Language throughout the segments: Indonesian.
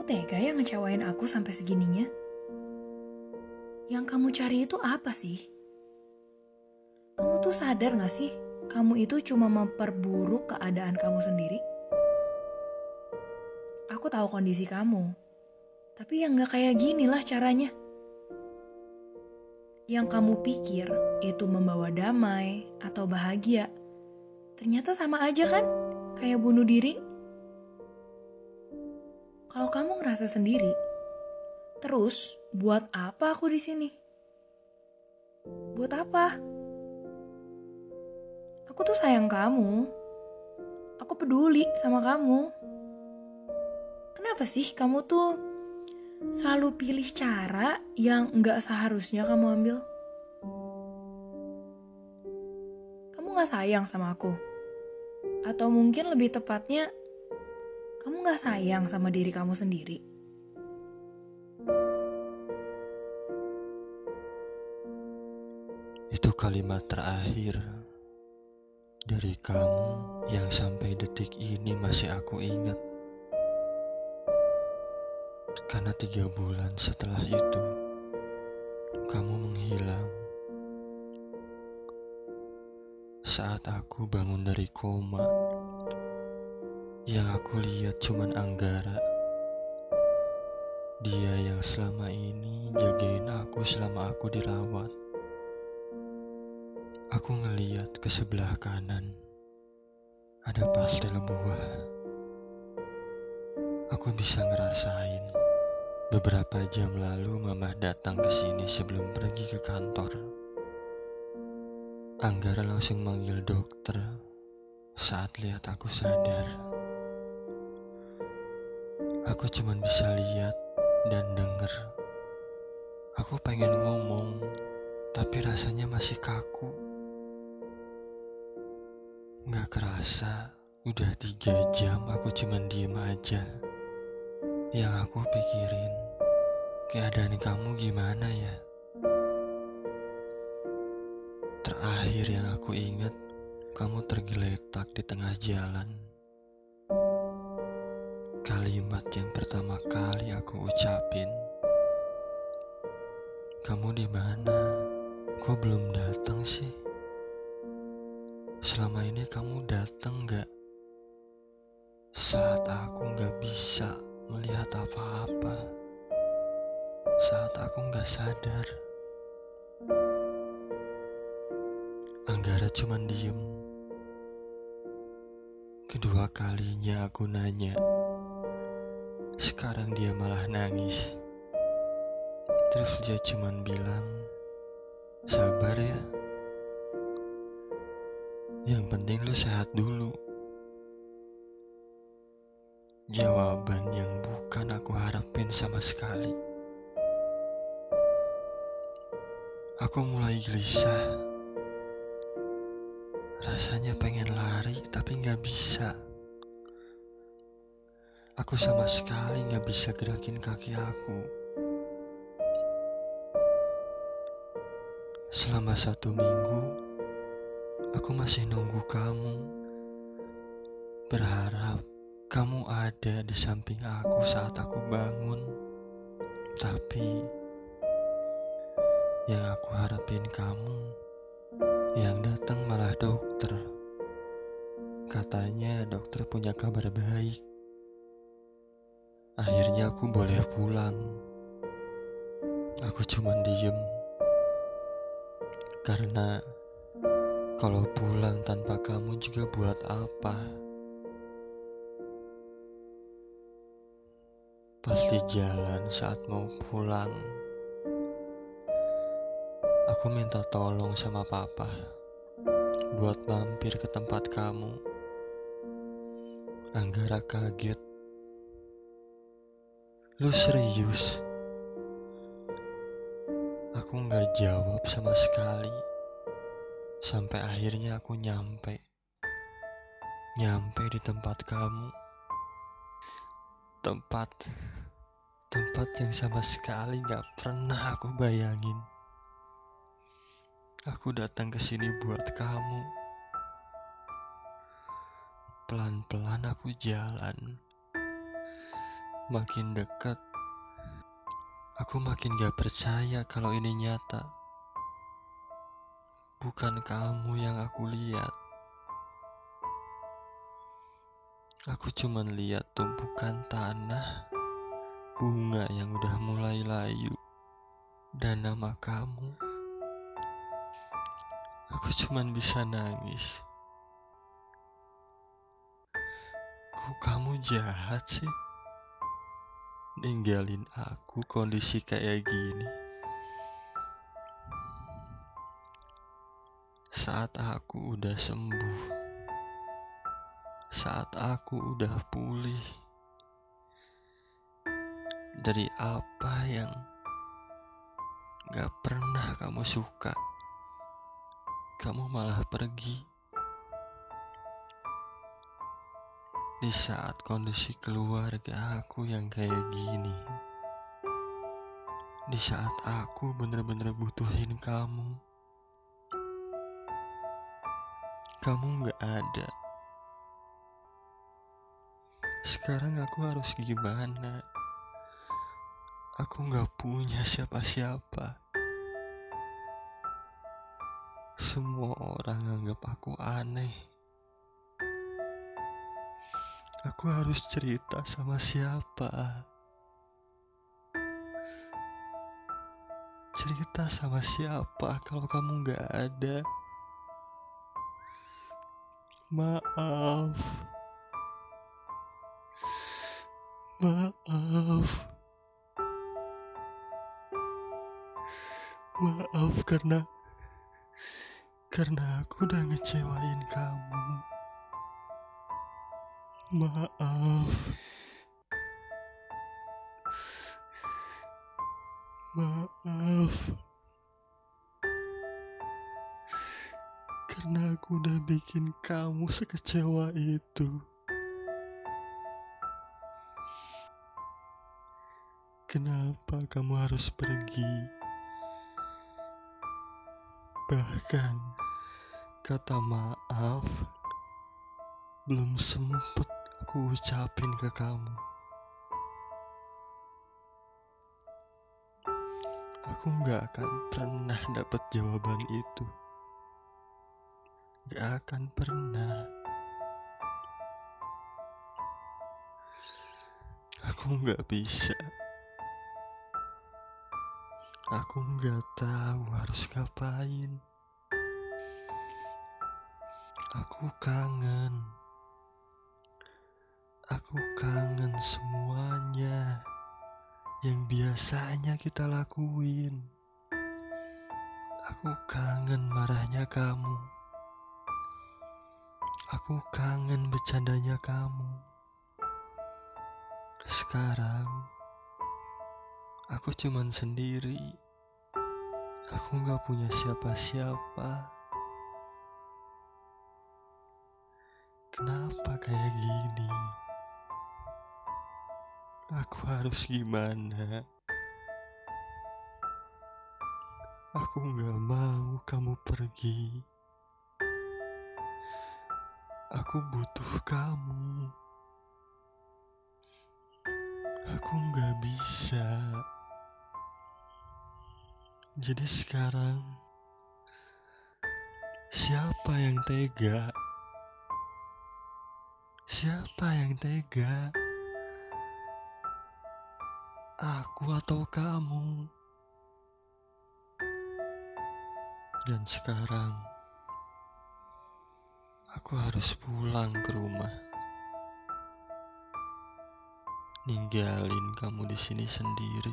Kamu tega ya ngecewain aku sampai segininya? Yang kamu cari itu apa sih? Kamu tuh sadar gak sih? Kamu itu cuma memperburuk keadaan kamu sendiri. Aku tahu kondisi kamu. Tapi yang gak kayak gini lah caranya. Yang kamu pikir itu membawa damai atau bahagia. Ternyata sama aja kan? Kayak bunuh diri. Kalau kamu ngerasa sendiri, terus buat apa aku di sini? Buat apa? Aku tuh sayang kamu. Aku peduli sama kamu. Kenapa sih kamu tuh selalu pilih cara yang nggak seharusnya kamu ambil? Kamu nggak sayang sama aku? Atau mungkin lebih tepatnya, kamu gak sayang sama diri kamu sendiri? Itu kalimat terakhir dari kamu yang sampai detik ini masih aku ingat. Karena tiga bulan setelah itu, kamu menghilang. Saat aku bangun dari koma, yang aku lihat cuman Anggara. Dia yang selama ini jagain aku selama aku dirawat. Aku ngeliat ke sebelah kanan. Ada pastel buah. Aku bisa ngerasain beberapa jam lalu mama datang ke sini sebelum pergi ke kantor. Anggara langsung manggil dokter saat lihat aku sadar. Aku cuma bisa lihat dan denger. Aku pengen ngomong, tapi rasanya masih kaku. Gak kerasa, udah tiga jam aku cuma diem aja. Yang aku pikirin, keadaan kamu gimana ya? Terakhir yang aku ingat, kamu tergeletak di tengah jalan. Kalimat yang pertama kali aku ucapin. Kamu di mana? Kok belum datang sih? Selama ini kamu datang gak? Saat aku gak bisa melihat apa-apa. Saat aku gak sadar. Anggara cuman diem. Kedua kalinya aku nanya. Sekarang dia malah nangis. Terus dia cuman bilang, sabar ya. Yang penting lu sehat dulu. Jawaban yang bukan aku harapin sama sekali. Aku mulai gelisah. Rasanya pengen lari tapi nggak bisa. Aku sama sekali gak bisa gerakin kaki aku. Selama satu minggu, aku masih nunggu kamu. Berharap kamu ada di samping aku saat aku bangun. Tapi yang aku harapin kamu, yang datang malah dokter. Katanya dokter punya kabar baik. Akhirnya aku boleh pulang. Aku cuma diem. Karena kalau pulang tanpa kamu juga buat apa? Pasti jalan saat mau pulang. Aku minta tolong sama papa buat mampir ke tempat kamu. Anggara kaget Lu serius? Aku nggak jawab sama sekali. Sampai akhirnya aku nyampe. Nyampe di tempat kamu. Tempat tempat yang sama sekali nggak pernah aku bayangin. Aku datang ke sini buat kamu. Pelan-pelan aku jalan makin dekat, aku makin gak percaya kalau ini nyata. Bukan kamu yang aku lihat. Aku cuman lihat tumpukan tanah, bunga yang udah mulai layu, dan nama kamu. Aku cuman bisa nangis. Kok kamu jahat sih? Ninggalin aku kondisi kayak gini. Saat aku udah sembuh. Saat aku udah pulih. Dari apa yang gak pernah kamu suka. Kamu malah pergi. Di saat kondisi keluarga aku yang kayak gini. Di saat aku bener-bener butuhin kamu. Kamu gak ada. Sekarang aku harus gimana? Aku gak punya siapa-siapa. Semua orang anggap aku aneh. Aku harus cerita sama siapa? Cerita sama siapa kalau kamu gak ada? Maaf. Maaf. Maaf karena karena aku udah ngecewain kamu. Maaf. Maaf. Karena aku udah bikin kamu sekecewa itu. Kenapa kamu harus pergi? Bahkan kata maaf belum sempet aku ucapin ke kamu. Aku gak akan pernah dapat jawaban itu. Gak akan pernah. Aku gak bisa. Aku gak tahu harus ngapain. Aku kangen. Aku kangen semuanya yang biasanya kita lakuin. Aku kangen marahnya kamu. Aku kangen bercandanya kamu. Sekarang aku cuman sendiri. Aku gak punya siapa-siapa. Kenapa kayak gini? Aku harus gimana? Aku gak mau kamu pergi. Aku butuh kamu. Aku gak bisa. Jadi sekarang, siapa yang tega? Siapa yang tega? Aku atau kamu? Dan sekarang, aku harus pulang ke rumah. Ninggalin kamu di sini sendiri.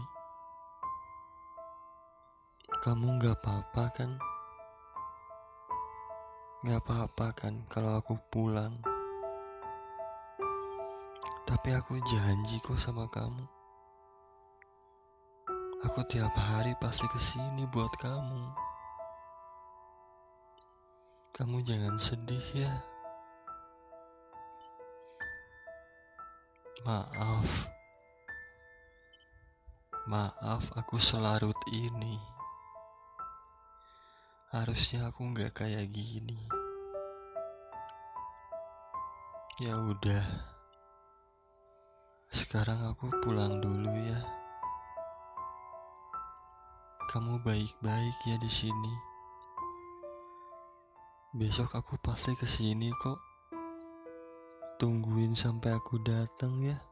Kamu gak apa-apa kan? Gak apa-apa kan kalau aku pulang? Tapi aku janji kok sama kamu. Aku tiap hari pasti ke sini buat kamu. Kamu jangan sedih ya. Maaf. Maaf aku selarut ini. Harusnya aku nggak kayak gini. Ya udah. Sekarang aku pulang dulu ya. Kamu baik-baik ya di sini. Besok aku pasti ke sini kok. Tungguin sampai aku datang ya.